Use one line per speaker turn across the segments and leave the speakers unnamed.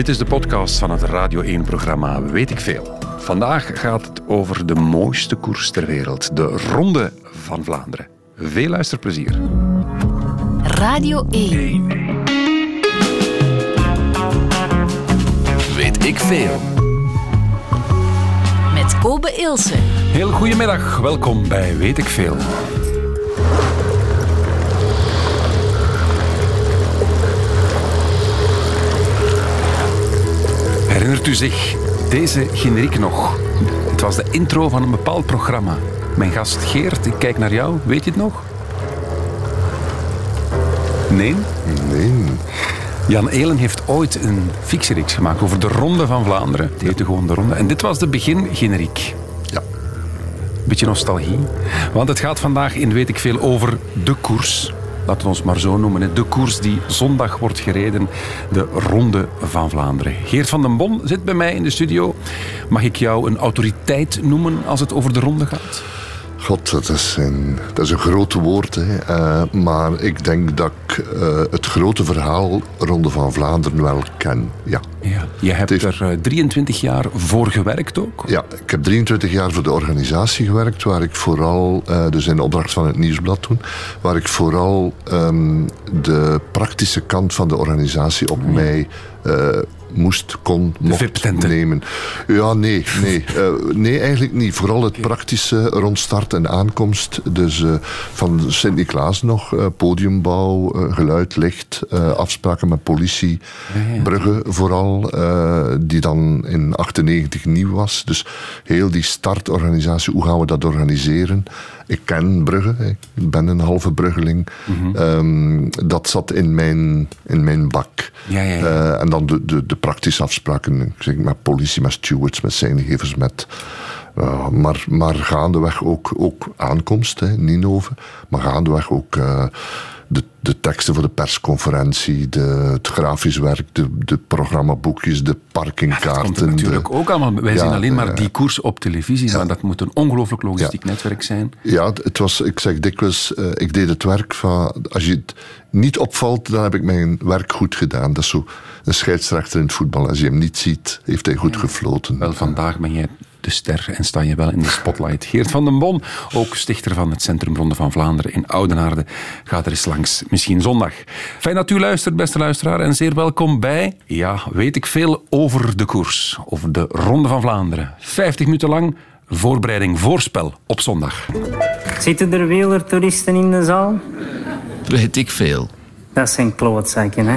Dit is de podcast van het Radio 1-programma Weet ik Veel. Vandaag gaat het over de mooiste koers ter wereld, de Ronde van Vlaanderen. Veel luisterplezier.
Radio 1.
Weet ik veel.
Met Kobe Ilse.
Heel goedemiddag, welkom bij Weet ik Veel. Herinnert u zich deze generiek nog? Het was de intro van een bepaald programma. Mijn gast Geert, ik kijk naar jou. Weet je het nog? Nee?
Nee.
Jan Elen heeft ooit een fictiereeks gemaakt over de Ronde van Vlaanderen. Die heette gewoon de Ronde. En dit was de begingeneriek.
Ja.
Beetje nostalgie. Want het gaat vandaag in Weet ik Veel over de koers. Laten we ons maar zo noemen. De koers die zondag wordt gereden. De Ronde van Vlaanderen. Geert van den Bon zit bij mij in de studio. Mag ik jou een autoriteit noemen als het over de Ronde gaat?
God, dat is een, dat is een groot woord. Hè. Eh, maar ik denk dat ik eh, het grote verhaal Ronde van Vlaanderen wel ken. Ja.
Ja. Je hebt
heeft-
er eh, 23 jaar voor gewerkt ook.
ja, ik heb 23 jaar voor de organisatie gewerkt, waar ik vooral, eh, dus in opdracht van het Nieuwsblad toen, waar ik vooral ehm, de praktische kant van de organisatie op mij eh, moest, kon, mocht nemen. Ja, nee, nee. Eh, nee, eigenlijk niet. Vooral het praktische rond start en aankomst. Dus eh, van Sint-Niklaas nog, eh, podiumbouw, geluid, licht, afspraken met politie, Brugge vooral, die dan in 98 nieuw was. Dus heel die startorganisatie, hoe gaan we dat organiseren? Ik ken Brugge, ik ben een halve Bruggeling. Ehm, dat zat in mijn, in mijn bak.
Ja, ja, ja.
Eh, en dan de, de, de praktische afspraken ik zeg, met politie, met stewards, met zijngevers, met... eh, maar, maar gaandeweg ook, ook aankomst, hè, Ninove. Maar gaandeweg ook eh, de, de teksten voor de persconferentie, de, het grafisch werk, de, de programmaboekjes, de
Dat
parkingkaarten.
komt er natuurlijk
de-
ook allemaal. Wij
Ja,
zien alleen maar
eh,
die koers op televisie, maar dat moet een ongelooflijk logistiek netwerk zijn.
Ja, het- het was, ik zeg dikwijls, eh, ik deed het werk van, als je het niet opvalt, dan heb ik mijn werk goed gedaan. Dat is zo een scheidsrechter in het voetbal. Als je hem niet ziet, heeft hij goed gefloten.
Wel, vandaag ben jij de ster en sta je wel in de spotlight. Geert van den Bon, ook stichter van het Centrum Ronde van Vlaanderen in Oudenaarde, gaat er eens langs. Misschien zondag. Fijn dat u luistert, beste luisteraar, en zeer welkom bij, ja, weet ik veel over de koers. Over de Ronde van Vlaanderen. 50 minuten lang voorbereiding, voorspel op zondag.
Zitten er wielertoeristen in de zaal?
Weet ik veel.
Dat zijn klootzakken, hè.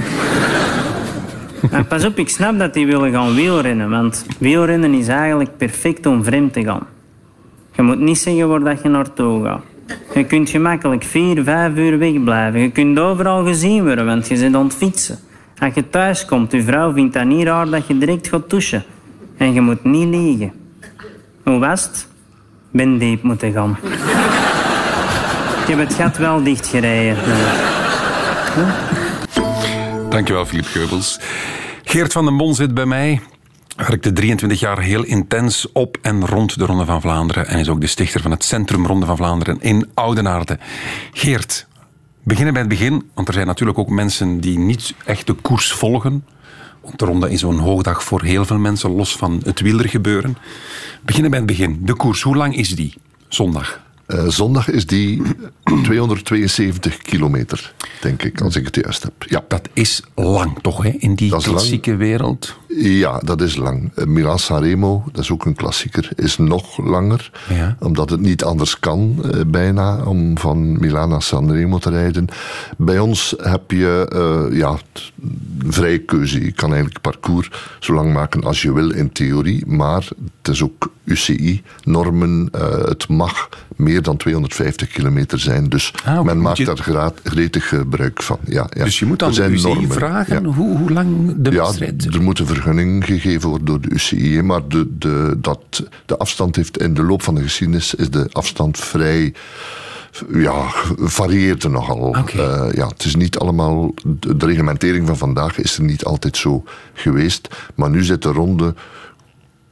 En pas op, ik snap dat die willen gaan wielrennen, want wielrennen is eigenlijk perfect om vreemd te gaan. Je moet niet zeggen waar dat je naartoe gaat. Je kunt gemakkelijk vier, vijf uur wegblijven. Je kunt overal gezien worden, want je zit aan het fietsen. Als je thuis komt, je vrouw vindt dat niet raar dat je direct gaat douchen. En je moet niet liegen. Hoe was het? Ben diep moeten gaan. Ik heb het gat wel dichtgereden.
Dankjewel, Filip Geubels. Geert van den Bon zit bij mij. Werkte 23 jaar heel intens op en rond de Ronde van Vlaanderen. En is ook de stichter van het Centrum Ronde van Vlaanderen in Oudenaarde. Geert, beginnen bij het begin. Want er zijn natuurlijk ook mensen die niet echt de koers volgen. Want de Ronde is zo'n hoogdag voor heel veel mensen, los van het wielergebeuren. Beginnen bij het begin. De koers, hoe lang is die? Zondag.
Eh, zondag is die 272 kilometer, denk ik, als ik het juist heb. Ja,
Dat is lang toch, hè? in die
Dat
klassieke wereld.
Ja dat is lang. Uh, Milan Sanremo, dat is ook een klassieker, is nog langer.
Ja.
Omdat het niet anders kan, eh, bijna, om van Milaan naar Sanremo te rijden. Bij ons heb je eh, ja, vrije keuze. Je kan eigenlijk parcours zo lang maken als je wil in theorie. Maar het is ook UCI-normen. eh, het mag meer dan 250 kilometer zijn. Dus
Ah,
men maakt
je-
daar gretig gebruik van. Ja, ja.
Dus je moet dan de UCI
normen,
vragen
ja.
hoe, hoe lang de
Ja,
wedstrijd...
er moet een vergunning gegeven worden door de UCI. Maar de, de, dat, de afstand heeft in de loop van de geschiedenis is de afstand vrij. Ja, varieert er nogal. Eh, ja, het is niet allemaal. De, de reglementering van vandaag is er niet altijd zo geweest. Maar nu zit de ronde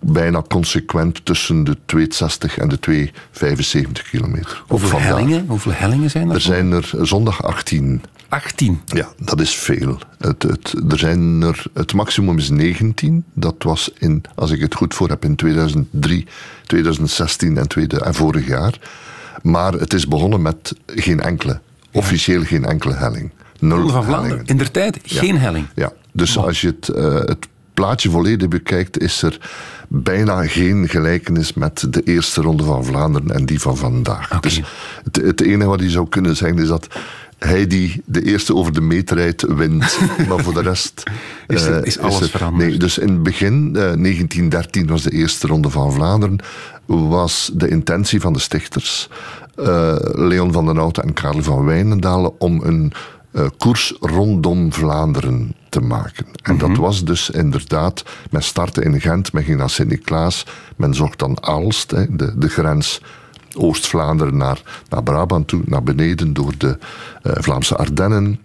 bijna consequent tussen de 260 en de 275 kilometer.
Hoeveel hellingen, hoeveel hellingen zijn er?
Er zijn er zondag 18.
18.
Ja, dat is veel. Het, het, er zijn er, het maximum is 19. Dat was in, als ik het goed voor heb, in 2003, 2016 en, tweede, en vorig jaar. Maar het is begonnen met geen enkele, officieel geen enkele helling. Nul
van Vlaanderen, in der tijd geen helling.
Ja, dus als je het, eh, het plaatje volledig bekijkt, is er bijna geen gelijkenis met de eerste ronde van Vlaanderen en die van vandaag. Dus het, het enige wat je zou kunnen zeggen is dat hij die de eerste over de meet rijdt, wint. maar voor de rest
Is er-
eh,
is alles
er-
veranderd.
Nee, dus in het begin, eh, 1913 was de eerste ronde van Vlaanderen, was de intentie van de stichters, eh, Leon van den Houten en Karel van Wijnendalen, om een eh, koers rondom Vlaanderen te maken. En dat was dus inderdaad, men startte in Gent, men ging naar Sint-Niklaas, men zocht dan Aalst, hè, de, de grens Oost-Vlaanderen naar, naar Brabant toe, naar beneden door de eh, Vlaamse Ardennen,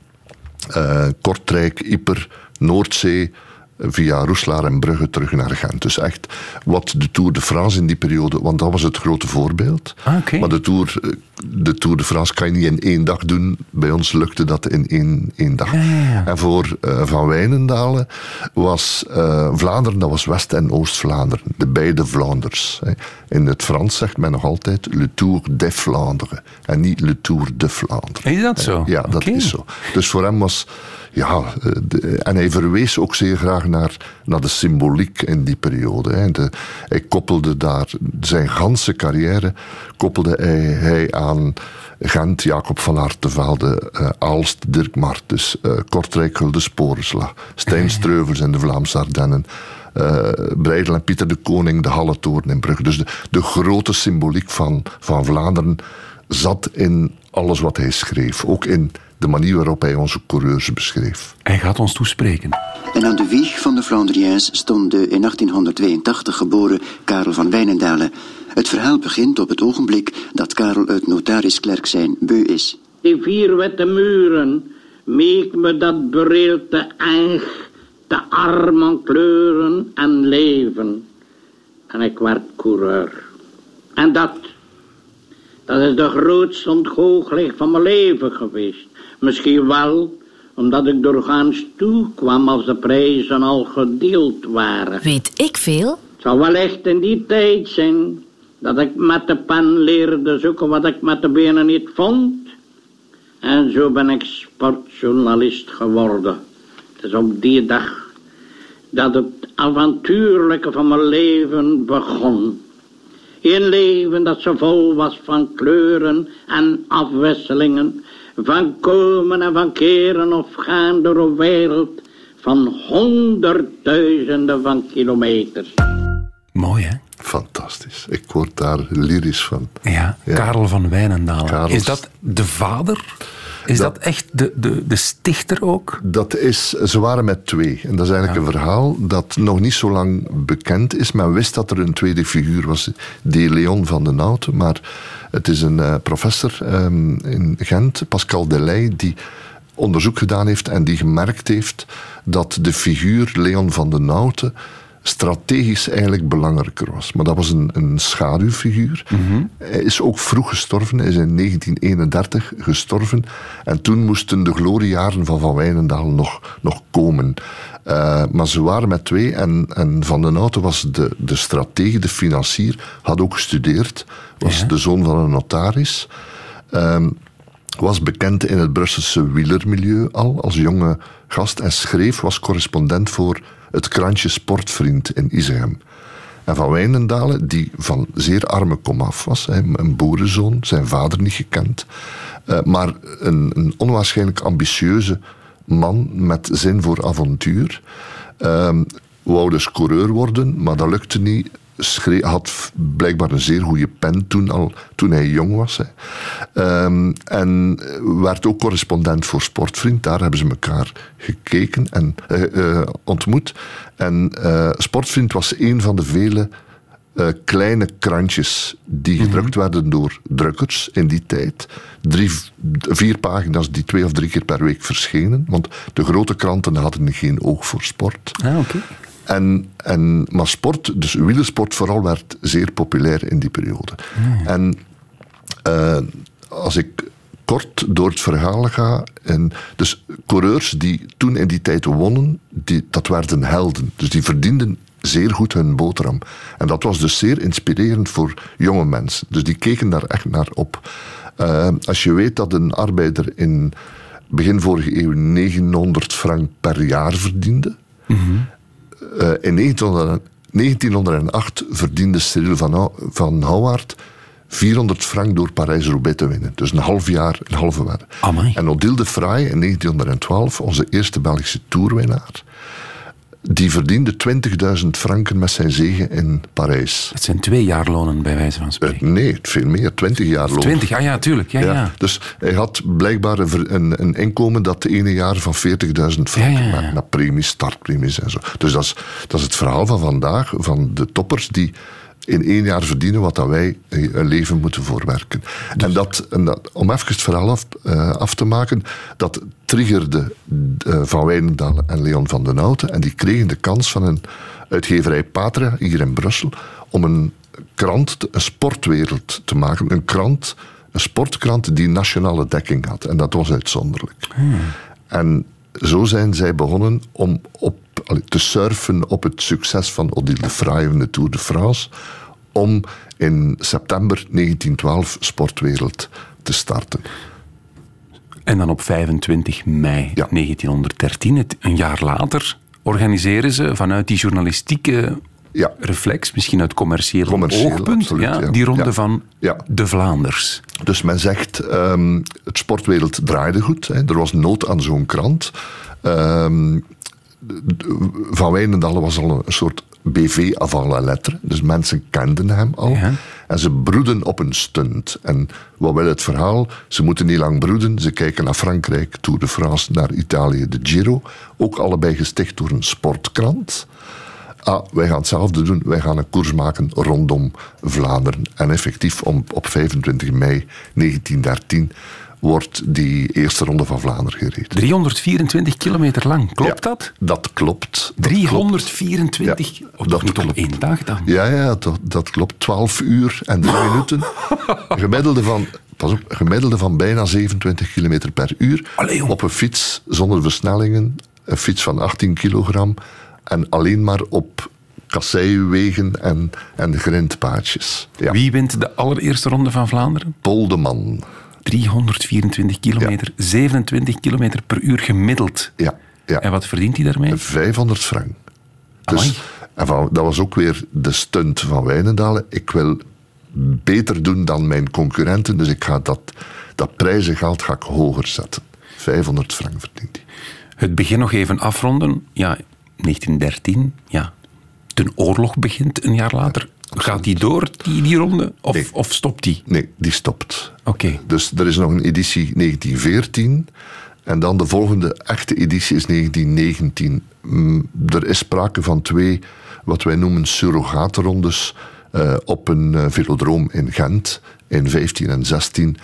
eh, Kortrijk, Yper, Noordzee, via Roeslaar en Brugge terug naar Gent. Dus echt wat de Tour de France in die periode, want dat was het grote voorbeeld.
Ah.
Maar de Tour, eh, de Tour de France kan je niet in één dag doen. Bij ons lukte dat in één, één dag.
Ja, ja, ja.
En voor eh, Van Wijnendalen was eh, Vlaanderen, dat was West- en Oost-Vlaanderen. De beide Vlaanders. hè. In het Frans zegt men nog altijd Le Tour de Vlaanderen. En niet Le Tour de Vlaanderen.
Is dat zo?
Ja, dat is zo. Dus voor hem was. Ja, eh, de- en hij verwees ook zeer graag naar, naar de symboliek in die periode. Hè. De, hij koppelde daar zijn ganse carrière koppelde hij, hij aan Gent, Jacob van Hartevelde, eh Aalst, Dirk Martens, eh Kortrijk, Gulde Sporenslag, Stijn Streuvels in de Vlaamse Ardennen. eh Breidel en Pieter de Koning, de Halletoren in Brugge. Dus de, de grote symboliek van, van Vlaanderen zat in alles wat hij schreef. Ook in de manier waarop hij onze coureurs beschreef.
Hij gaat ons toespreken.
En aan de wieg van de Flandriëns stond de in 1882 geboren Karel van Wijnendalen. Het verhaal begint op het ogenblik dat Karel uit notarisklerk zijn beu is.
Die vier witte muren meek me dat bereeld te eng, te arm aan kleuren en leven. En ik werd coureur. En dat, dat is de grootste ontgoocheling van mijn leven geweest. Misschien wel omdat ik doorgaans toe kwam als de prijzen al gedeeld waren.
Weet ik veel?
Het zal wel echt in die tijd zijn dat ik met de pen leerde zoeken wat ik met de benen niet vond. En zo ben ik sportjournalist geworden. Het is op die dag dat het avontuurlijke van mijn leven begon. Een leven dat zo vol was van kleuren en afwisselingen, van komen en van keren of gaan door een wereld van honderdduizenden van kilometers.
Mooi, hè?
Fantastisch. Ik word daar lyrisch van.
Ja,
Ja.
Karel van Wijnendalen.
Karels-
Is dat de vader? Is dat,
Dat-
echt de, de, de stichter ook?
Dat is, ze waren met twee. En dat is eigenlijk een verhaal dat nog niet zo lang bekend is. Men wist dat er een tweede figuur was, die Leon van den Houten. Maar het is een eh, professor ehm, in Gent, Pascal Delay, die onderzoek gedaan heeft en die gemerkt heeft dat de figuur Leon van den Houten strategisch eigenlijk belangrijker was. Maar dat was een, een schaduwfiguur. Hij is ook vroeg gestorven. Hij is in 1931 gestorven. En toen moesten de gloriejaren van Van Wijnendaal nog, nog komen. Eh, maar ze waren met twee. En, en Van den Houten was de, de stratege, de financier. Had ook gestudeerd. Was
Ja.
de zoon van een notaris. Ehm, was bekend in het Brusselse wielermilieu al als jonge gast en schreef, was correspondent voor het krantje Sportvriend in Isegem. En van Wijnendalen, die van zeer arme komaf was, een boerenzoon, zijn vader niet gekend, eh, maar een, een onwaarschijnlijk ambitieuze man met zin voor avontuur. Ehm, wou dus coureur worden, maar dat lukte niet. Schreef, had blijkbaar een zeer goede pen toen, al, toen hij jong was. Hè. Ehm, en werd ook correspondent voor Sportvriend. Daar hebben ze elkaar gekeken en eh, eh, ontmoet. En eh, Sportvriend was een van de vele kleine krantjes die gedrukt werden door drukkers in die tijd. Drie, vier pagina's die twee of drie keer per week verschenen. Want de grote kranten hadden geen oog voor sport.
Ah, oké.
En, en, maar sport, dus wielersport vooral, werd zeer populair in die periode. En eh, als ik kort door het verhaal ga. En dus coureurs die toen in die tijd wonnen, die, dat werden helden. Dus die verdienden zeer goed hun boterham. En dat was dus zeer inspirerend voor jonge mensen. Dus die keken daar echt naar op. Uh, als je weet dat een arbeider in begin vorige eeuw 900 frank per jaar verdiende. Uh, in 1900, 1908 verdiende Cyril van, van Houwaard 400 frank door Parijs-Roubaix te winnen. Dus een half jaar, een halve.
Amai.
En Odile de Fraai in 1912, onze eerste Belgische toerwinnaar, die verdiende 20.000 franken met zijn zegen in Parijs.
Het zijn twee jaarlonen bij wijze van
Eh,
spreken.
nee, veel meer, 20 jaar loon.
20, ah ja, tuurlijk. Ja, ja.
Ja, Dus hij had blijkbaar een, een, inkomen dat de ene jaar van 40.000 franken
Ja,
met premies, startpremies en zo. Dus dat is, dat is het verhaal van vandaag, van de toppers die in één jaar verdienen wat dat wij een leven moeten voorwerken. En, dat, en dat, om even het verhaal af, eh, af te maken, dat triggerde eh, Van Wijnendal en Leon van den Houten en die kregen de kans van een uitgeverij Patria hier in Brussel om een krant, een sportwereld te maken. Een krant, een sportkrant die nationale dekking had. En dat was uitzonderlijk. En zo zijn zij begonnen om op, te surfen op het succes van Odile de Fraai in de Tour de France. Om in september 1912 Sportwereld te starten.
En dan op 25 mei
Ja.
1913, het, een jaar later, organiseren ze vanuit die journalistieke
Ja.
reflex, misschien uit commercieel,
Commercieel,
oogpunt,
absoluut,
ja,
ja.
die ronde van
Ja.
de Vlaanders.
Dus men zegt, ehm, het sportwereld draaide goed. Hè. Er was nood aan zo'n krant. Ehm, van Wijnendal was al een soort BV avant la lettre. Dus mensen kenden hem al.
Ja.
En ze broeden op een stunt. En wat wil het verhaal? Ze moeten niet lang broeden. Ze kijken naar Frankrijk, Tour de France, naar Italië, de Giro. Ook allebei gesticht door een sportkrant. Ah, wij gaan hetzelfde doen. Wij gaan een koers maken rondom Vlaanderen. En effectief om, op 25 mei 1913 wordt die eerste ronde van Vlaanderen gereden.
324 kilometer lang, klopt
Ja,
dat?
Dat klopt. Dat klopt.
324,
Ja,
of
dat
niet op
klopt.
één dag dan?
Ja, ja dat, dat klopt. 12 uur en 3 minuten. Gemiddelde van, pas op, gemiddelde van bijna 27 km per uur.
Allee,
op een fiets zonder versnellingen. Een fiets van 18 kilogram. En alleen maar op kasseiwegen en, en grindpaadjes. Ja.
Wie wint de allereerste ronde van Vlaanderen?
Poldeman.
324 kilometer, 27 kilometer per uur gemiddeld.
Ja, ja.
En wat verdient hij daarmee?
500 frank.
Amai.
Dus, en van, dat was ook weer de stunt van Wijnendalen. Ik wil beter doen dan mijn concurrenten, dus ik ga dat, dat prijzengeld ga ik hoger zetten. 500 frank verdient hij.
Het begin nog even afronden. Ja, 1913, ja. De oorlog begint een jaar later. Gaat die door, die, die ronde? Of,
Nee.
of stopt die?
Nee, die stopt.
Oké.
Dus er is nog een editie 1914. En dan de volgende echte editie is 1919. Mm, Er is sprake van twee, wat wij noemen surrogaatrondes, eh, op een eh, velodroom in Gent in 15 en 16.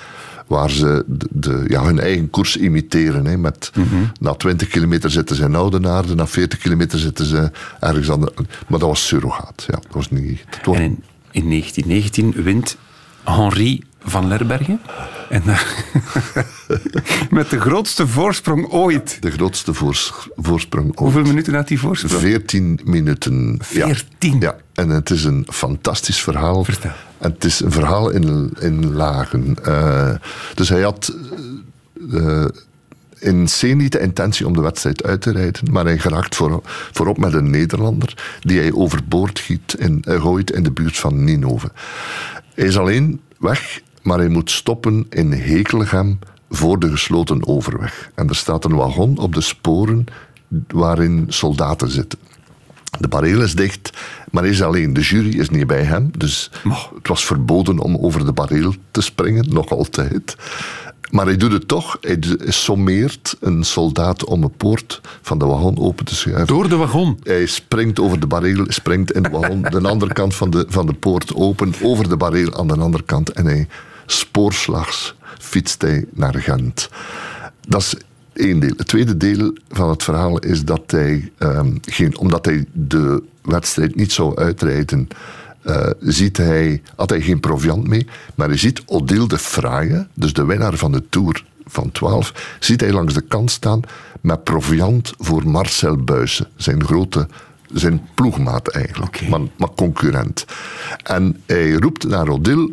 Waar ze de, de- ja, hun eigen koers imiteren. Hè, met, Na 20 kilometer zitten ze in Oudenaarde, na 40 kilometer zitten ze ergens anders. Maar dat was surrogaat. Ja, dat was niet, dat was
En in, in 1919 wint Henri van Lerbergen. En, eh, met de grootste voorsprong ooit.
de grootste voors- voorsprong ooit.
Hoeveel minuten had die voorsprong?
14 minuten. Ja.
14?
Ja, en het is een fantastisch verhaal.
Vertel.
En het is een verhaal in, in lagen. Eh, dus hij had eh, in C niet de intentie om de wedstrijd uit te rijden, maar hij geraakt voor, voorop met een Nederlander die hij overboord giet in, gooit in de buurt van Ninove. Hij is alleen weg, maar hij moet stoppen in Hekelegem voor de gesloten overweg. En er staat een wagon op de sporen waarin soldaten zitten. De bareel is dicht, maar hij is alleen. De jury is niet bij hem, dus het was verboden om over de bareel te springen, nog altijd. Maar hij doet het toch. Hij sommeert een soldaat om een poort van de wagon open te schuiven.
Door de wagon.
Hij springt over de bareel, springt in de wagon, de andere kant van de, van de poort open, over de bareel aan de andere kant. En hij spoorslags fietst hij naar Gent. Dat is één deel. Het tweede deel van het verhaal is dat hij, ehm, geen, omdat hij de wedstrijd niet zou uitrijden, eh, ziet hij, had hij geen proviant mee, maar hij ziet Odile de Fraaie, dus de winnaar van de Tour van 12, ziet hij langs de kant staan met proviant voor Marcel Buijsen, zijn grote zijn ploegmaat eigenlijk, maar, maar concurrent. En hij roept naar Odile,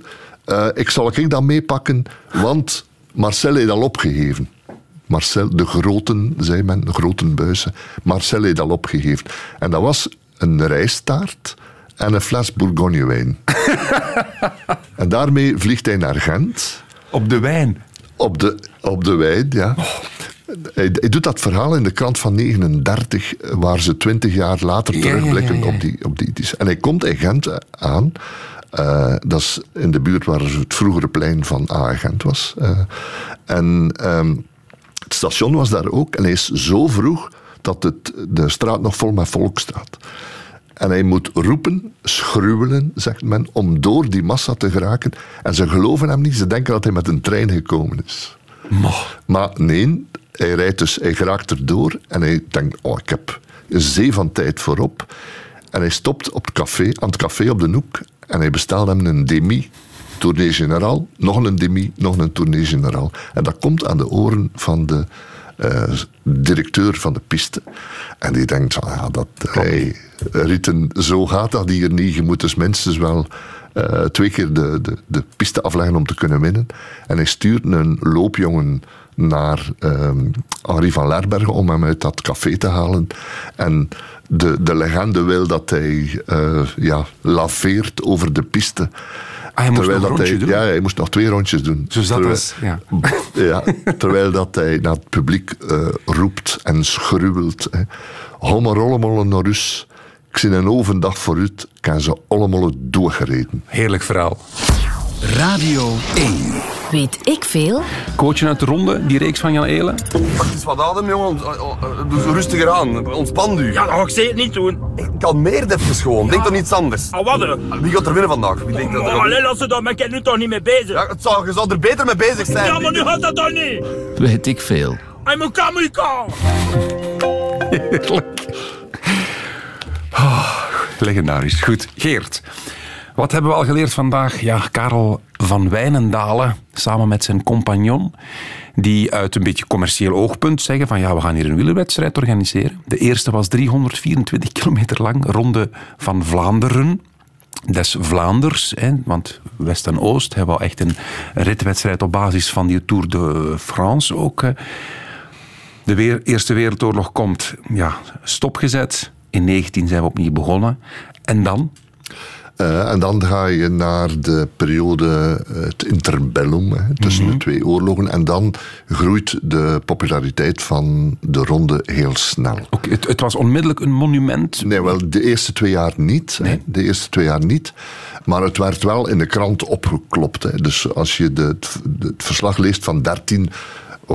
eh, ik zal ik dat meepakken, want Marcel heeft al opgegeven. Marcel, de groten, zei men, de groten buizen. Marcel heeft al opgegeven. En dat was een rijstaart en een fles Bourgognewijn. en daarmee vliegt hij naar Gent.
Op de wijn.
Op de, op de wijn, ja. Hij, hij doet dat verhaal in de krant van 39, waar ze twintig jaar later
ja,
terugblikken
ja, ja.
Op, die, op die. En hij komt in Gent aan. Eh, dat is in de buurt waar het vroegere plein van A-Gent was. Eh, en ehm, het station was daar ook. En hij is zo vroeg dat het, de straat nog vol met volk staat. En hij moet roepen, schruwelen, zegt men, om door die massa te geraken. En ze geloven hem niet, ze denken dat hij met een trein gekomen is. Maar nee, hij rijdt dus, hij geraakt erdoor en hij denkt, oh, ik heb een zee van tijd voorop. En hij stopt op het café, aan het café op de Noek en hij bestelt hem een demi. Tournee Generaal, nog een demi, nog een Tournee Generaal. En dat komt aan de oren van de eh, directeur van de piste. En die denkt van, ja, dat hij ritten, zo gaat dat hier niet. Je moet dus minstens wel eh, twee keer de, de, de piste afleggen om te kunnen winnen. En hij stuurt een loopjongen naar ehm, Henri van Lerbergen om hem uit dat café te halen. En de, de legende wil dat hij eh, ja, laveert over de piste.
Ah, hij moest nog een
dat hij,
doen?
Ja, hij moest nog twee rondjes doen.
Zo zat
Terwijl-
als- ja.
ja, terwijl dat hij naar het publiek eh, roept en schruwelt. Hè. Hou maar allemaal naar rust. Ik zie een ovendag vooruit, kan ze allemaal doorgereden.
Heerlijk verhaal.
Radio 1.
Weet ik veel?
Coachje uit de ronde, die reeks van Jan Elen.
Het is wat adem, jongen. Doe zo rustiger aan. Ontspan u.
Ja, dat ga ik zeker niet doen.
Kalmeer even gewoon. Denk aan iets anders.
Ah, wat?
Wie gaat er winnen vandaag? Wie denkt dat er
Oh, alleen als ze dat, maar ik ben nu toch niet mee bezig.
Ja, het zou, je zou er beter mee bezig zijn.
Ja, maar nu gaat dat toch niet.
Weet ik veel.
Hij moet kamika.
Legendarisch. Goed. Geert, wat hebben we al geleerd vandaag? Ja, Karel van Wijnendalen, samen met zijn compagnon, die uit een beetje commercieel oogpunt zeggen van ja, we gaan hier een wielerwedstrijd organiseren. De eerste was 324 kilometer lang, ronde van Vlaanderen. Des Vlaanders, hè, want West en Oost hebben wel echt een ritwedstrijd op basis van die Tour de France ook. De weer- Eerste Wereldoorlog komt, ja, stopgezet. In 19 zijn we opnieuw begonnen. En dan?
Eh, en dan ga je naar de periode, eh, het interbellum, hè, tussen
Mhm.
de twee oorlogen. En dan groeit de populariteit van de ronde heel snel.
Ook, het, het was onmiddellijk een monument.
Nee, wel, de eerste twee jaar niet. Hè. De eerste twee jaar niet. Maar het werd wel in de krant opgeklopt. Hè. Dus als je de, het, het verslag leest van 13,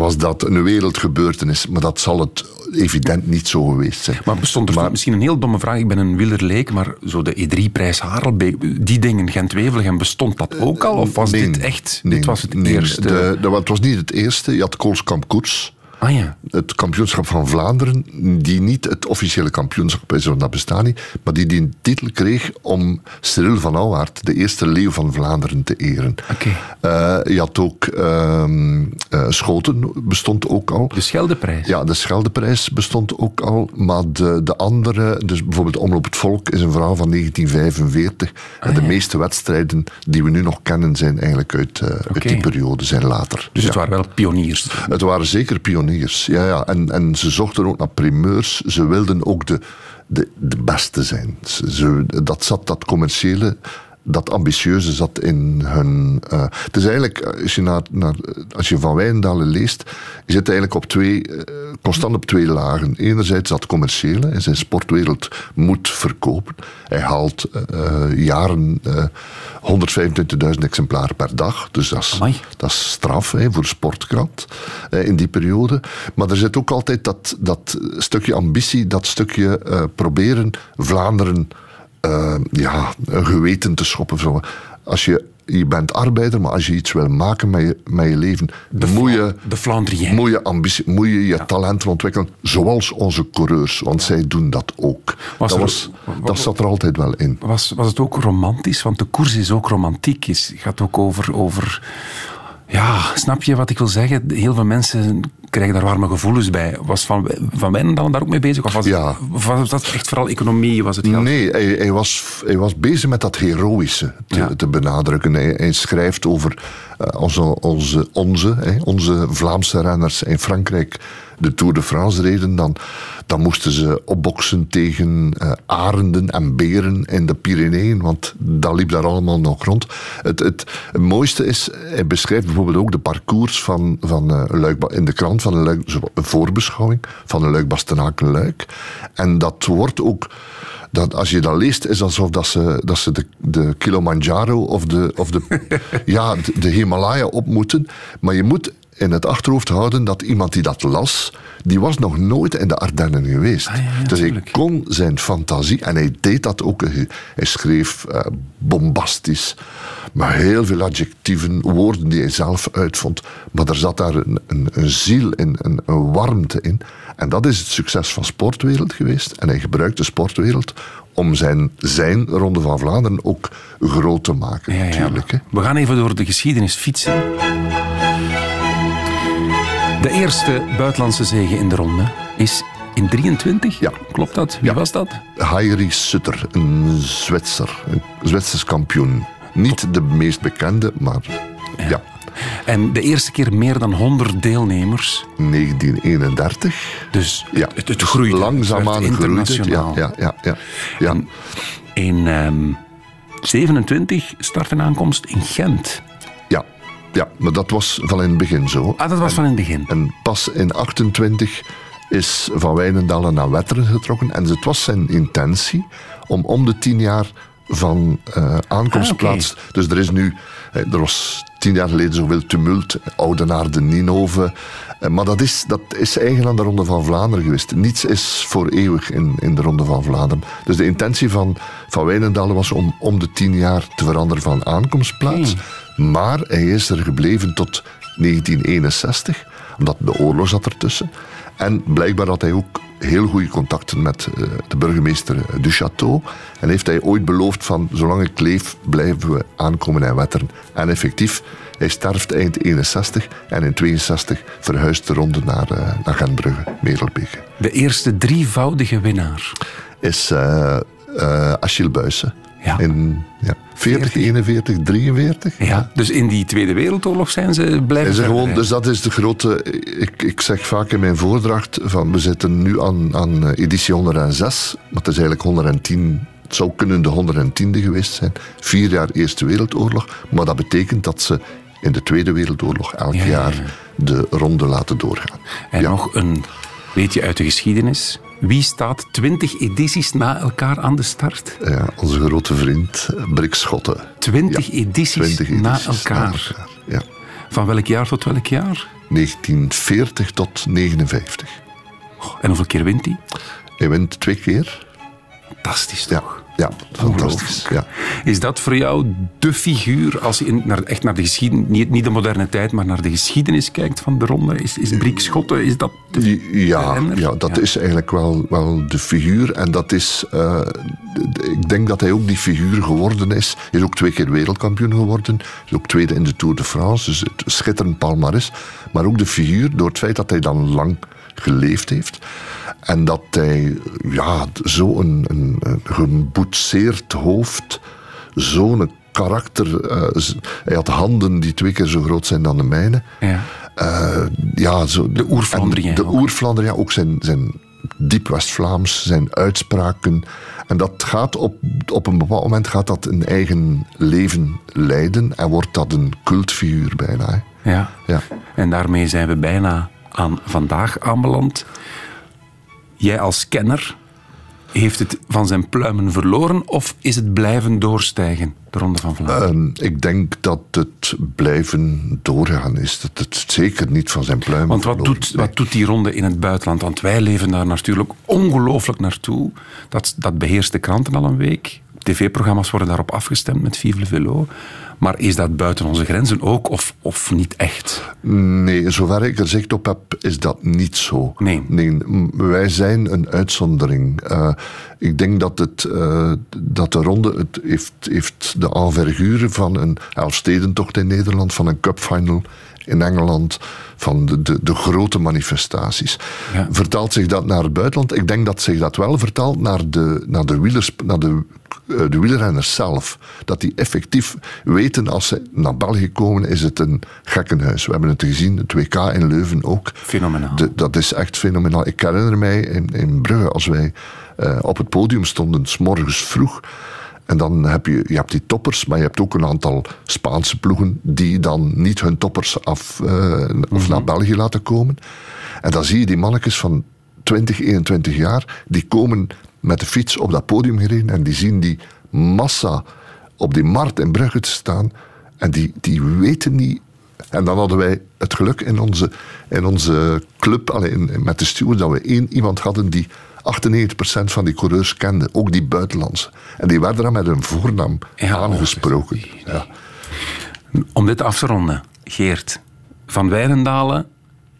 was dat een wereldgebeurtenis. Maar dat zal het evident niet zo geweest zijn.
Maar bestond er misschien een heel domme vraag. Ik ben een wielerleek, maar zo de E3-prijs Harelbeek, die dingen Gent-Wevelgem, bestond dat ook al? Of was
Nee,
dit echt,
nee,
dit was het
nee.
eerste?
De, de, het was niet het eerste. Je had Koolskamp Koers.
Ah ja.
Het kampioenschap van Vlaanderen, die niet het officiële kampioenschap is, want dat bestaat niet, maar die die titel kreeg om Cyril van Ouwaard, de eerste leeuw van Vlaanderen, te eren.
Oké.
Eh, je had ook ehm, eh, Schoten, bestond ook al.
De Scheldeprijs.
Ja, de Scheldeprijs bestond ook al, maar de, de andere, dus bijvoorbeeld Omloop het Volk, is een verhaal van 1945. en de meeste wedstrijden die we nu nog kennen zijn eigenlijk uit, eh, uit die periode, zijn later.
Dus het waren wel pioniers.
Het waren zeker pioniers, ja, ja. En, en ze zochten ook naar primeurs. Ze wilden ook de, de, de beste zijn. Ze, ze- dat zat, dat commerciële, dat ambitieuze zat in hun... eh, het is eigenlijk, eh, als je, naar, naar, als je Van Wijndalen leest, je zit eigenlijk op twee, eh, constant op twee lagen. Enerzijds dat commerciële, en zijn sportwereld moet verkopen. Hij haalt jaren eh 125.000 exemplaren per dag, dus dat is, dat is straf hè, voor sportkrant eh, in die periode. Maar er zit ook altijd dat, dat stukje ambitie, dat stukje proberen Vlaanderen eh, ja, een geweten te schoppen. Zo. Als je je bent arbeider, maar als je iets wil maken met je, met je leven, moet je,
De
moet je ambitie, moet je je talenten ontwikkelen, zoals onze coureurs, want zij doen dat ook.
Was
dat, was,
wa-
dat zat er altijd wel in.
Was, was het ook romantisch? Want de koers is ook romantiek. Het gaat ook over, over... Ja, snap je wat ik wil zeggen? Heel veel mensen krijgen daar warme gevoelens bij. Was Van, van Wijnendalen daar ook mee bezig? Of was,
Ja.
het, of was dat echt vooral economie? Was het geld?
Nee, hij, hij, was, hij was bezig met dat heroïsche te,
Ja.
te benadrukken. Hij, hij schrijft over eh, onze, onze, onze, hè, onze Vlaamse renners in Frankrijk de Tour de France reden. Dan, dan moesten ze opboksen tegen eh, arenden en beren in de Pyreneeën, want dat liep daar allemaal nog rond. Het, het, het mooiste is, hij beschrijft bijvoorbeeld ook de parcours van, van eh, Luik, in de krant van een, Luik, een voorbeschouwing van een Luik Bastenaken Luik. En dat wordt ook dat als je dat leest, is alsof dat ze, dat ze de, de Kilimanjaro of de, of de, ja, de, de Himalaya op moeten. Maar je moet in het achterhoofd houden dat iemand die dat las, die was nog nooit in de Ardennen geweest.
Ah, ja, ja,
dus hij kon zijn fantasie, en hij deed dat ook. Hij, schreef eh, bombastisch, maar heel veel adjectieven, woorden die hij zelf uitvond. Maar er zat daar een, een, een ziel in, een, een warmte in. En dat is het succes van Sportwereld geweest. En hij gebruikt de Sportwereld om zijn, zijn Ronde van Vlaanderen ook groot te maken,
Ja, ja.
natuurlijk. Hè.
We gaan even door de geschiedenis fietsen. De eerste buitenlandse zege in de ronde is in 23.
Ja.
Klopt dat? Wie
Ja.
was dat?
Hairi Sutter, een Zwitser, een Zwitsers kampioen. Niet de meest bekende, maar ja.
En de eerste keer meer dan 100 deelnemers.
1931.
Dus
Ja,
het, het groeide.
Langzaamaan
Het
groeide
internationaal.
Ja, ja, ja, ja.
In ehm 27 start een aankomst in Gent.
Ja, maar dat was van in het begin zo.
Ah, dat was van in het begin.
En pas in 28 is Van Wijnendalen naar Wetteren getrokken. En het was zijn intentie om om de tien jaar van eh, aankomstplaats... Dus er is nu... eh, Er was tien jaar geleden zoveel tumult. Oudenaar de Ninove. Eh, Maar dat is, dat is eigen aan de Ronde van Vlaanderen geweest. Niets is voor eeuwig in, in de Ronde van Vlaanderen. Dus de intentie van Van Wijnendalen was om om de tien jaar te veranderen van aankomstplaats. Maar hij is er gebleven tot 1961, omdat de oorlog zat ertussen. En blijkbaar had hij ook heel goede contacten met eh, de burgemeester du Château. En heeft hij ooit beloofd van, zolang ik leef, blijven we aankomen in Wetteren. En effectief, hij sterft eind 61 en in 62 verhuist de ronde naar, eh, naar Gentbrugge, Merelbeke.
De eerste drievoudige winnaar.
Is eh eh Achille Buijsen.
Ja.
In ja, 40, 41, 43.
Ja. Dus in die Tweede Wereldoorlog zijn ze blijven verder
gewoon, dus dat is de grote. Ik, ik zeg vaak in mijn voordracht: van we zitten nu aan, aan eh, editie 106, maar het is eigenlijk 110. Het zou kunnen de 110e geweest zijn. Vier jaar Eerste Wereldoorlog. Maar dat betekent dat ze in de Tweede Wereldoorlog elk
Ja, ja,
jaar
ja.
de ronde laten doorgaan.
En nog een weetje uit de geschiedenis. Wie staat 20 edities na elkaar aan de start?
Ja, onze grote vriend Brik Schotten.
20
Ja,
edities
20
na elkaar.
Ja.
Van welk jaar tot welk jaar?
1940 tot 59.
En hoeveel keer wint hij?
Hij wint twee keer.
Fantastisch toch?
ja fantastisch.
Ongelooflijk.
Ja.
Is dat voor jou de figuur, als je in, naar, echt naar de geschiedenis, niet, niet de moderne tijd, maar naar de geschiedenis kijkt van de ronde? Is, is Briek Schotten, is dat de
Ja, ja dat
Ja.
is eigenlijk wel, wel de figuur. En dat is, eh, ik denk dat hij ook die figuur geworden is. Hij is ook twee keer wereldkampioen geworden. Hij is ook tweede in de Tour de France. Dus het schitterend palmares. Maar ook de figuur, door het feit dat hij dan lang geleefd heeft. En dat hij ja, zo'n een, een, geboetseerd hoofd, zo'n karakter. eh, hij had handen die twee keer zo groot zijn dan de mijne.
Ja.
Eh, ja, zo,
De oer-Vlaandrien
en De
ook.
oer-Vlaandrien, ook zijn, zijn diep West-Vlaams, zijn uitspraken. En dat gaat op, op een bepaald moment gaat dat een eigen leven leiden en wordt dat een cultfiguur bijna. hè.
Ja.
Ja.
En daarmee zijn we bijna aan vandaag aanbeland. Jij als kenner, heeft het van zijn pluimen verloren of is het blijven doorstijgen, de Ronde van Vlaanderen?
Ehm, ik denk dat het blijven doorgaan is. Dat het zeker niet van zijn pluimen
Want wat
verloren.
doet, wat doet die ronde in het buitenland? Want wij leven daar natuurlijk ongelooflijk naartoe. Dat, dat beheerst de kranten al een week. TV-programma's worden daarop afgestemd met Vive le Velo. Maar is dat buiten onze grenzen ook of, of niet echt?
Nee, zover ik er zicht op heb, is dat niet zo.
Nee.
m- wij zijn een uitzondering. Eh, ik denk dat, het, eh, dat de ronde het heeft, heeft de envergure van een Elfstedentocht in Nederland, van een cupfinal in Engeland, van de, de, de grote manifestaties.
Ja.
Vertaalt zich dat naar het buitenland? Ik denk dat zich dat wel vertaalt naar de, naar de, wielers, naar de, de wielrenners zelf. Dat die effectief weten als ze naar België komen, is het een gekkenhuis. We hebben het gezien, het WK in Leuven ook.
Fenomenaal.
De- dat is echt fenomenaal. Ik herinner mij in, in Brugge, als wij eh, op het podium stonden, s morgens vroeg. En dan heb je, je hebt die toppers, maar je hebt ook een aantal Spaanse ploegen die dan niet hun toppers af, eh, of naar België laten komen. En dan zie je die mannetjes van 20, 21 jaar, die komen met de fiets op dat podium gereden en die zien die massa op die markt in Brugge te staan. En die, die weten niet. En dan hadden wij het geluk in onze, in onze club, allee, in- met de steward, dat we één iemand hadden die 98% van die coureurs kende, ook die buitenlandse. En die werden dan met hun voornaam
Ja,
aangesproken. Ja.
Om dit af te ronden, Geert. Van Wijnendalen,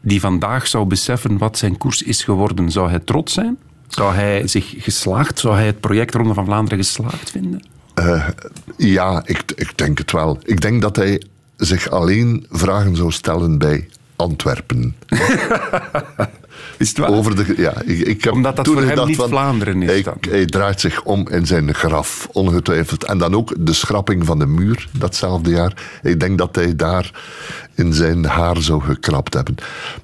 die vandaag zou beseffen wat zijn koers is geworden, zou hij trots zijn? Zou hij zich geslaagd, zou hij het project Ronde van Vlaanderen geslaagd vinden?
Eh, ja, ik, ik denk het wel. Ik denk dat hij zich alleen vragen zou stellen bij Antwerpen.
Is het waar?
Over de, ja, ik, ik heb
Omdat dat voor hem niet
van,
Vlaanderen is
Hij,
dan.
hij draait zich om in zijn graf, ongetwijfeld. En dan ook de schrapping van de muur, datzelfde jaar. Ik denk dat hij daar in zijn haar zou gekrapt hebben.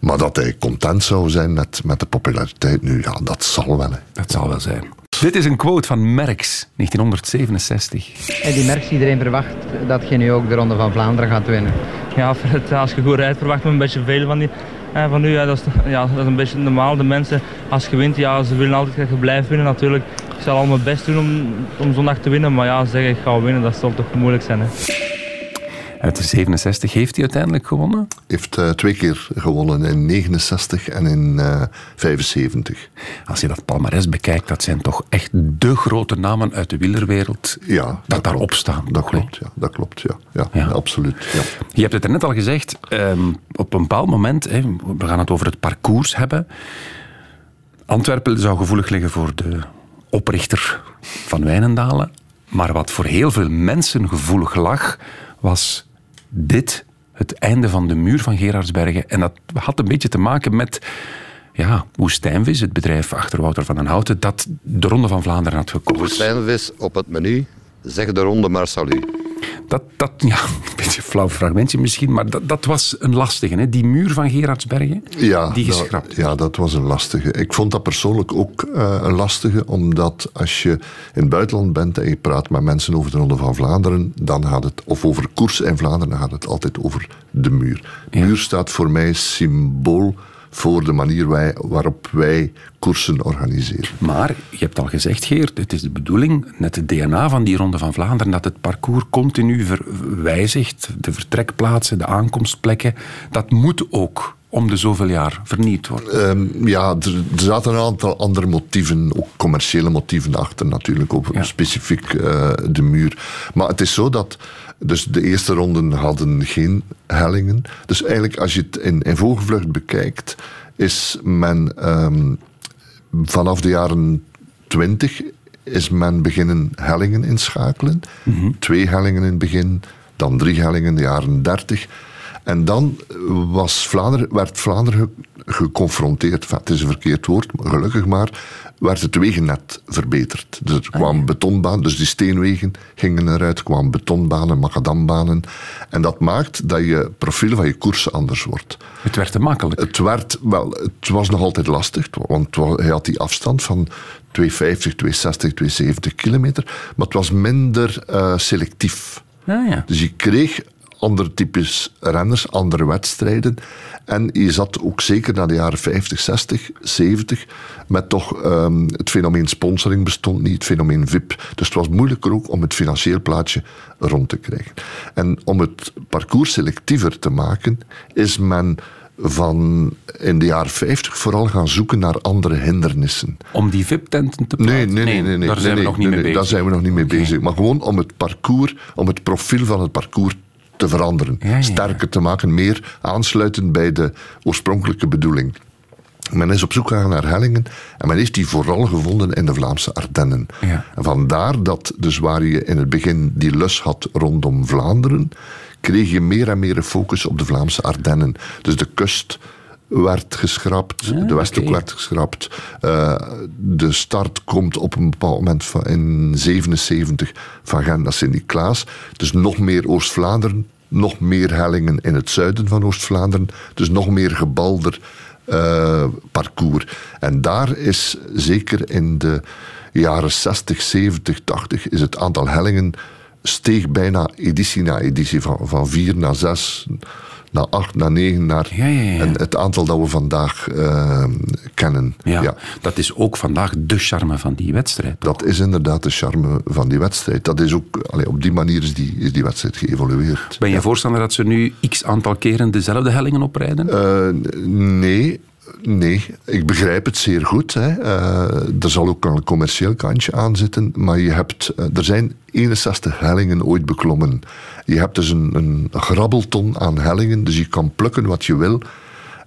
Maar dat hij content zou zijn met, met de populariteit nu, ja, dat zal wel. Hè.
Dat zal wel zijn. Dit is een quote van Merckx, 1967.
En die merkt iedereen verwacht dat je nu ook de Ronde van Vlaanderen gaat winnen.
Ja, als je goed rijdt, verwacht men een beetje veel van, die, eh, van u. Ja, dat, is, ja, dat is een beetje normaal. De mensen, als je wint, ja, ze willen altijd dat je blijft winnen natuurlijk. Ik zal al mijn best doen om, om zondag te winnen, maar ja, zeggen ik ga winnen, dat zal toch moeilijk zijn. Hè.
Uit de 67 heeft hij uiteindelijk gewonnen.
Heeft eh, twee keer gewonnen, in 69 en in eh 75.
Als je dat palmares bekijkt, dat zijn toch echt de grote namen uit de wielerwereld
Ja,
dat daarop staan.
Dat klopt, ja. Dat klopt, ja. Ja,
Ja.
absoluut. Ja.
Je hebt het er net al gezegd, ehm, op een bepaald moment, we gaan het over het parcours hebben. Antwerpen zou gevoelig liggen voor de oprichter van Wijnendalen. Maar wat voor heel veel mensen gevoelig lag, was dit, het einde van de muur van Gerardsbergen. En dat had een beetje te maken met ja, Woestijnvis, het bedrijf achter Wouter van den Houten, dat de Ronde van Vlaanderen had gekozen.
Woestijnvis op het menu, zeg de ronde maar salut.
Dat, dat, ja, een beetje een flauw fragmentje misschien, maar dat, dat was een lastige. Hè? Die muur van Gerardsbergen,
Ja,
die
dat-
geschrapt.
ja, dat was een lastige. Ik vond dat persoonlijk ook eh, een lastige, omdat als je in het buitenland bent en je praat met mensen over de Ronde van Vlaanderen, dan gaat het, of over koers in Vlaanderen, dan gaat het altijd over de muur. De muur staat voor mij symbool voor de manier wij, waarop wij koersen organiseren.
Maar, je hebt al gezegd, Geert, het is de bedoeling, net het DNA van die Ronde van Vlaanderen, dat het parcours continu verwijzigt, de vertrekplaatsen, de aankomstplekken, dat moet ook om de zoveel jaar vernieuwd worden.
Ehm, ja, er, er zaten een aantal andere motieven, ook commerciële motieven achter natuurlijk, op specifiek eh, de muur. Maar het is zo dat dus de eerste ronden hadden geen hellingen. Dus eigenlijk als je het in, in vogelvlucht bekijkt, is men ehm, vanaf de jaren 20 is men beginnen hellingen inschakelen. Twee hellingen in het begin, dan drie hellingen in de jaren 30. En dan was Vlaanderen, werd Vlaanderen ge- geconfronteerd, enfin, het is een verkeerd woord, maar gelukkig maar, werd het wegennet verbeterd. Dus er kwamen betonbanen, dus die steenwegen gingen eruit, er kwamen betonbanen, macadambanen. En dat maakt dat je profiel van je koers anders wordt.
Het werd te makkelijk.
Het, werd, wel, het was nog altijd lastig, want hij had die afstand van 250, 260, 270 kilometer, maar het was minder eh, selectief.
Ja, ja.
Dus je kreeg andere types renners, andere wedstrijden. En je zat ook zeker na de jaren 50, 60, 70 met toch ehm, het fenomeen sponsoring bestond niet, het fenomeen VIP. Dus het was moeilijker ook om het financieel plaatje rond te krijgen. En om het parcours selectiever te maken, is men van in de jaren 50 vooral gaan zoeken naar andere hindernissen.
Om die VIP-tenten te
Nee,
plaatsen?
nee, nee. nee, nee
daar zijn
nee,
we nog
nee,
niet mee
nee,
bezig.
Daar zijn we nog niet mee bezig. Maar gewoon om het parcours, om het profiel van het parcours te veranderen. Sterker te maken, meer aansluitend bij de oorspronkelijke bedoeling. Men is op zoek gegaan naar hellingen en men heeft die vooral gevonden in de Vlaamse Ardennen.
Ja.
En vandaar dat, dus waar je in het begin die lus had rondom Vlaanderen, kreeg je meer en meer een focus op de Vlaamse Ardennen. Dus de kust werd geschrapt, de Westhoek werd geschrapt. Eh, de start komt op een bepaald moment van, in 77 van Gent naar Sint-Niklaas. Dus nog meer Oost-Vlaanderen, nog meer hellingen in het zuiden van Oost-Vlaanderen. Dus nog meer gebalder eh, parcours. En daar is zeker in de jaren 60, 70, 80 is het aantal hellingen steeg bijna editie na editie. Van, van vier naar zes, naar acht, naar negen, naar En het aantal dat we vandaag eh, kennen.
Ja, Dat is ook vandaag de charme van die wedstrijd.
Dat is inderdaad de charme van die wedstrijd. Dat is ook, allee, op die manier is die, is die wedstrijd geëvolueerd.
Ben je voorstander dat ze nu x aantal keren dezelfde hellingen oprijden?
Eh, nee, nee. Ik begrijp het zeer goed. Hè. Eh, er zal ook een commercieel kantje aan zitten. Maar je hebt, eh, er zijn 61 hellingen ooit beklommen. Je hebt dus een, een grabbelton aan hellingen. Dus je kan plukken wat je wil.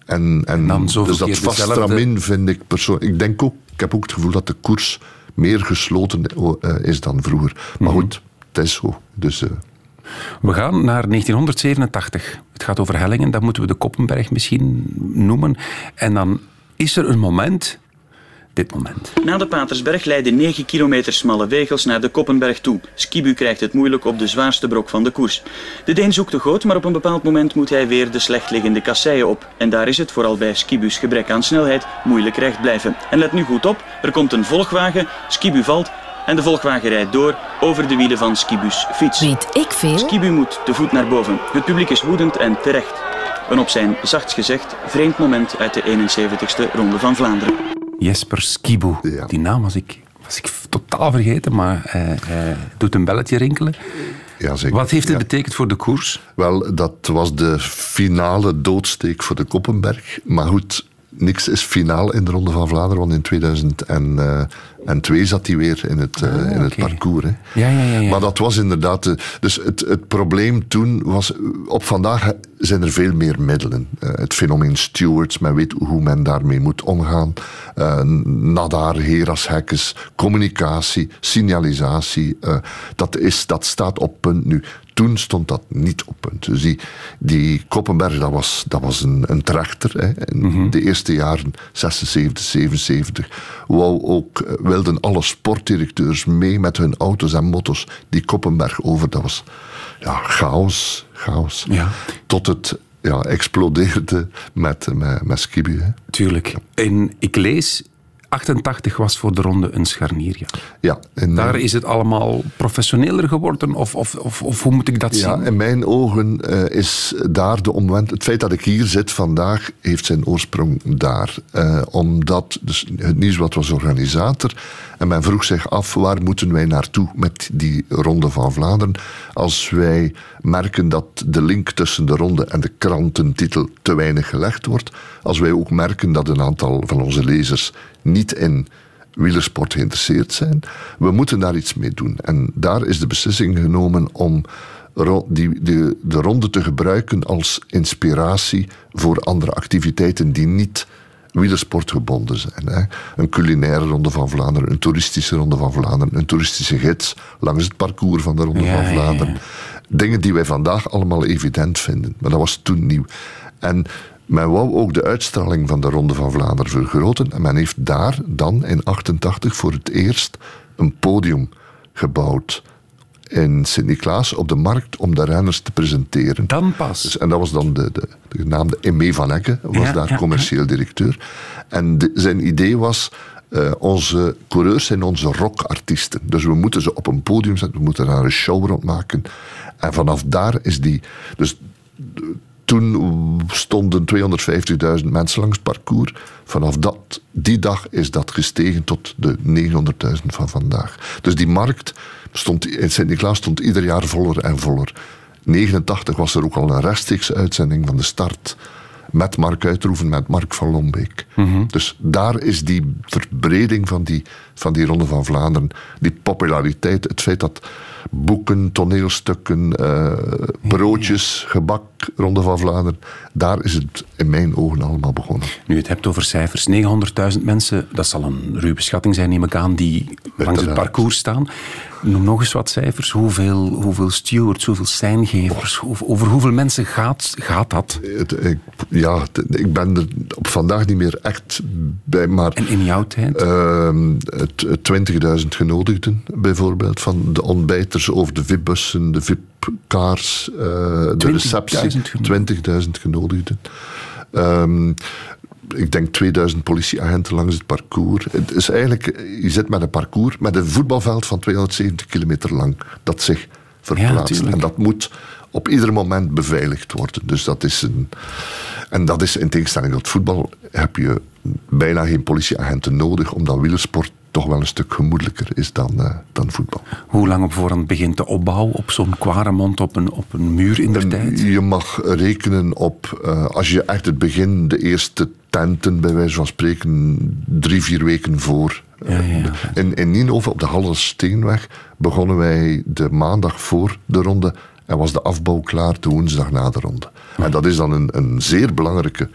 En, en,
zoveel
dus dat
keer
vast
dezelfde-
stramien vind ik persoonlijk... Ik denk ook, ik heb ook het gevoel dat de koers meer gesloten eh, is dan vroeger. Maar
Mhm.
goed, het is zo. Dus... eh,
We gaan naar 1987. Het gaat over hellingen, dat moeten we de Koppenberg misschien noemen. En dan is er een moment, dit moment.
Na de Patersberg leiden 9 kilometer smalle wegels naar de Koppenberg toe. Skibu krijgt het moeilijk op de zwaarste brok van de koers. De Deen zoekt de goot, maar op een bepaald moment moet hij weer de slecht liggende kasseien op. En daar is het, vooral bij Skibu's gebrek aan snelheid, moeilijk recht blijven. En let nu goed op, er komt een volgwagen, Skibu valt en de volgwagen rijdt door over de wielen van Skibu's fiets.
Weet ik veel?
Skibu moet te voet naar boven. Het publiek is woedend en terecht. Een op zijn zachtst gezegd vreemd moment uit de 71ste Ronde van Vlaanderen.
Jesper Skibo. Die naam was ik, was ik totaal vergeten, maar hij, hij doet een belletje rinkelen.
Ja, zeker.
Wat heeft het
Ja.
betekend voor de koers?
Wel, dat was de finale doodsteek voor de Koppenberg. Maar goed, niks is finaal in de Ronde van Vlaanderen, want in 2002 zat hij weer in het, eh, in het parcours. Hè.
Ja, ja, ja, ja.
Maar dat was inderdaad... de- dus het, het probleem toen was... Op vandaag zijn er veel meer middelen. Eh, het fenomeen stewards, men weet hoe men daarmee moet omgaan. Eh Nadar, Heras, Hekkes, communicatie, signalisatie. eh, dat, is, dat staat op punt nu. Toen stond dat niet op punt. Dus die, die Koppenberg, dat was, dat was een, een trechter. Hè. In de eerste jaren, 76, 77, wou ook, eh, wilden alle sportdirecteurs mee met hun auto's en motto's die Koppenberg over. Dat was ja, chaos, chaos. Tot het ja, explodeerde met, met, met Skibu.
Tuurlijk. En ik lees, 88 was voor de ronde een scharnierjaar.
Ja, en,
Daar is het allemaal professioneler geworden? Of, of, of, of hoe moet ik dat
Ja,
zien?
in mijn ogen eh, is daar de omwent. Het feit dat ik hier zit vandaag heeft zijn oorsprong daar. Eh, omdat dus het Nieuwsblad was organisator. En men vroeg zich af waar moeten wij naartoe met die Ronde van Vlaanderen. Als wij merken dat de link tussen de ronde en de krantentitel te weinig gelegd wordt. Als wij ook merken dat een aantal van onze lezers niet in wielersport geïnteresseerd zijn. We moeten daar iets mee doen. En daar is de beslissing genomen om die, de, de ronde te gebruiken als inspiratie voor andere activiteiten die niet wielersportgebonden zijn. Hè. Een culinaire ronde van Vlaanderen, een toeristische ronde van Vlaanderen, een toeristische gids langs het parcours van de ronde
Ja,
van
ja, ja.
Vlaanderen. Dingen die wij vandaag allemaal evident vinden. Maar dat was toen nieuw. En men wou ook de uitstraling van de Ronde van Vlaanderen vergroten. En men heeft daar dan in 88 voor het eerst een podium gebouwd. In Sint-Niklaas op de markt om de renners te presenteren.
Dan pas.
Dus, en dat was dan de, de, de genaamde Aimé van Ecke, was
Ja,
daar
ja,
commercieel directeur. En de- zijn idee was, eh, onze coureurs zijn onze rockartiesten. Dus we moeten ze op een podium zetten, we moeten daar een show rond maken. En vanaf daar is die... Dus toen stonden 250.000 mensen langs het parcours. Vanaf dat, die dag is dat gestegen tot de 900.000 van vandaag. Dus die markt stond, in Sint-Niklaas stond ieder jaar voller en voller. 89 was er ook al een rechtstreekse uitzending van de start met Mark Uitroeven, met Mark van Lombeek. Dus daar is die verbreding van die, van die Ronde van Vlaanderen, die populariteit, het feit dat boeken, toneelstukken, eh, broodjes, gebak, Ronde van Vlaanderen, daar is het in mijn ogen allemaal begonnen.
Nu je het hebt over cijfers, 900.000 mensen, dat zal een ruwe schatting zijn, neem ik aan, die langs het parcours staan. Noem nog eens wat cijfers. Hoeveel, hoeveel stewards, hoeveel seingevers, over, over hoeveel mensen gaat, gaat dat?
Het- ik, ja, ik ben er op vandaag niet meer echt bij, maar...
En in jouw tijd?
Ehm, het 20.000 genodigden, bijvoorbeeld, van de ontbijters over de VIP-bussen, de VIP-cars, eh, de
20.000
receptie. 20.000 genodigden. Ehm, ik denk 2000 politieagenten langs het parcours. Het is eigenlijk, je zit met een parcours met een voetbalveld van 270 kilometer lang, dat zich verplaatst. en dat moet op ieder moment beveiligd worden. Dus dat is een. En dat is in tegenstelling tot voetbal, heb je bijna geen politieagenten nodig, omdat wielersport toch wel een stuk gemoedelijker is dan, eh, dan voetbal.
Hoe lang op voorhand begint de opbouw op zo'n kwaremond op een, op een muur in de tijd?
Je mag rekenen op, eh, als je echt het begin, de eerste tenten, bij wijze van spreken, drie, vier weken voor. eh, in, in Nienhoven, op de Halle Steenweg, begonnen wij de maandag voor de ronde en was de afbouw klaar de woensdag na de ronde. En dat is dan een, een zeer belangrijke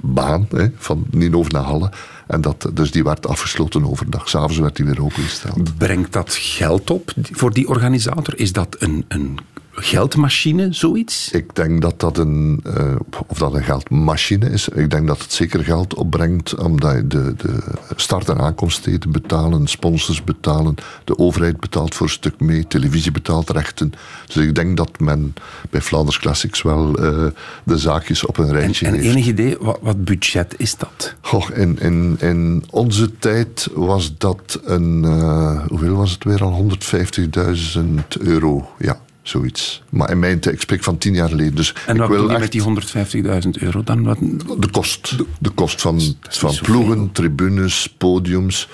baan, hè, van Nienhoven naar Halle. En dat, dus die werd afgesloten overdag. S'avonds werd die weer opengesteld.
Brengt dat geld op voor die organisator? Is dat een, een geldmachine, zoiets?
Ik denk dat dat een, eh, of dat een geldmachine is. Ik denk dat het zeker geld opbrengt, omdat je de, de start- en aankomststeden betalen, sponsors betalen, de overheid betaalt voor een stuk mee, televisie betaalt rechten. Dus ik denk dat men bij Flanders Classics wel eh, de zaakjes op een
En,
rijtje
en
heeft.
enig idee, wat, wat budget is dat?
Goh, in, in, in onze tijd was dat een, eh, hoeveel was het weer al? 150.000 euro, ja, zoiets. Maar in mijn ik spreek van tien jaar geleden. Dus
En wat
wil
je met die 150.000 euro dan? Wat,
de kost. De kost van, van ploegen, tribunes, podiums.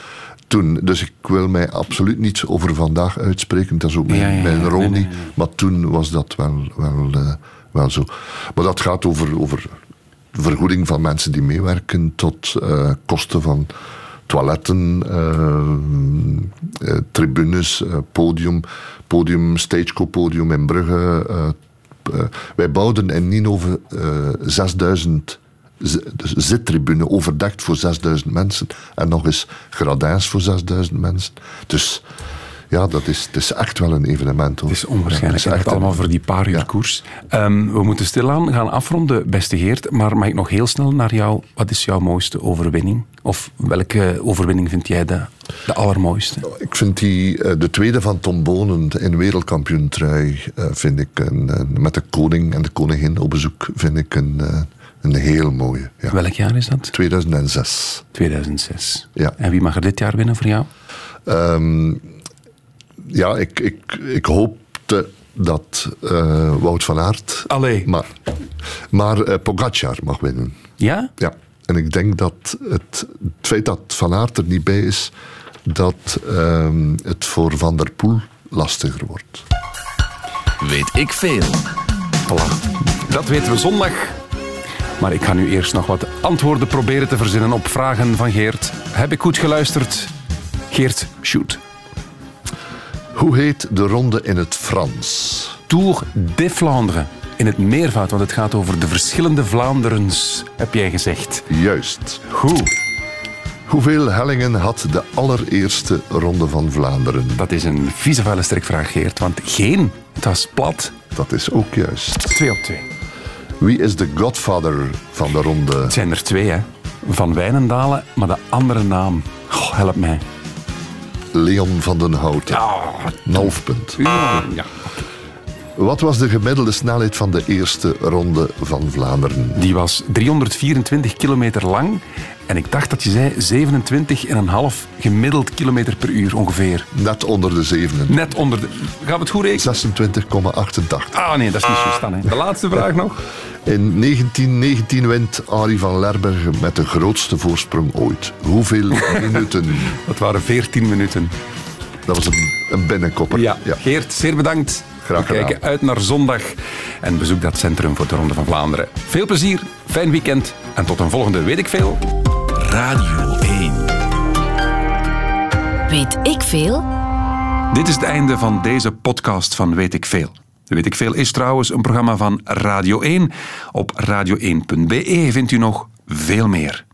Toen, dus ik wil mij absoluut niet over vandaag uitspreken. Dat is ook mijn,
Ja, ja, ja.
mijn rol
nee,
niet.
nee.
Maar toen was dat wel, wel, eh, wel zo. Maar dat gaat over, over vergoeding van mensen die meewerken tot eh, kosten van toiletten, eh, eh, tribunes, eh, podium, podium, stageco-podium in Brugge. wij bouwden in Ninove eh 6000 z- dus zittribune overdekt voor 6000 mensen. En nog eens gradijns voor 6000 mensen. Dus ja, dat is, het is echt wel een evenement. Hoor.
Het is onwaarschijnlijk.
Ja,
Het
is echt
allemaal
een-
voor die paar uur koers. Ehm, we moeten stilaan gaan afronden, beste Geert. Maar mag ik nog heel snel naar jou? Wat is jouw mooiste overwinning? Of welke overwinning vind jij de, de allermooiste?
Ik vind die, eh, de tweede van Tom Bonen in wereldkampioentrui, eh, vind ik een, met de koning en de koningin op bezoek, vind ik een, eh, een heel mooie. Ja.
Welk jaar is dat?
2006.
2006.
Ja.
En wie mag er dit jaar winnen voor jou?
Ehm, ja, ik, ik, ik hoopte dat eh, Wout van Aert...
Allee.
Maar, maar eh, Pogacar mag winnen.
Ja?
Ja. En ik denk dat het, het feit dat Van Aert er niet bij is, dat ehm, het voor Van der Poel lastiger wordt.
Weet ik veel.
Voilà. Dat weten we zondag. Maar ik ga nu eerst nog wat antwoorden proberen te verzinnen op vragen van Geert. Heb ik goed geluisterd? Geert, shoot.
Hoe heet de ronde in het Frans?
Tour de Vlaanderen. In het meervoud, want het gaat over de verschillende Vlaanderens, heb jij gezegd.
Juist.
Goed.
Hoeveel hellingen had de allereerste ronde van Vlaanderen?
Dat is een vieze vuile strikvraag, Geert, want geen. Het was plat.
Dat is ook juist.
Twee op twee.
Wie is de godfather van de ronde?
Het zijn er twee, hè. Van Wijnendalen, maar de andere naam. Goh, help mij.
Leon van den Houten. Half punt.
Ja.
Wat was de gemiddelde snelheid van de eerste ronde van Vlaanderen?
Die was 324 kilometer lang. En ik dacht dat je zei 27,5 gemiddeld kilometer per uur ongeveer.
Net onder de zevenen.
Net onder de... Gaan we het goed rekenen?
26,88.
Ah nee, dat is niet dan. Hè. De laatste vraag nog.
In 1919 wint Arie van Lerbergen met de grootste voorsprong ooit. Hoeveel minuten?
Dat waren 14 minuten.
Dat was een, een binnenkopper.
Ja. Geert, zeer bedankt.
Graag
We kijken uit naar zondag en bezoek dat centrum voor de Ronde van Vlaanderen. Veel plezier, fijn weekend en tot een volgende Weet ik Veel.
Radio 1.
Weet ik veel?
Dit is het einde van deze podcast van Weet ik Veel. Weet ik Veel is trouwens een programma van Radio 1. Op radio1.be vindt u nog veel meer.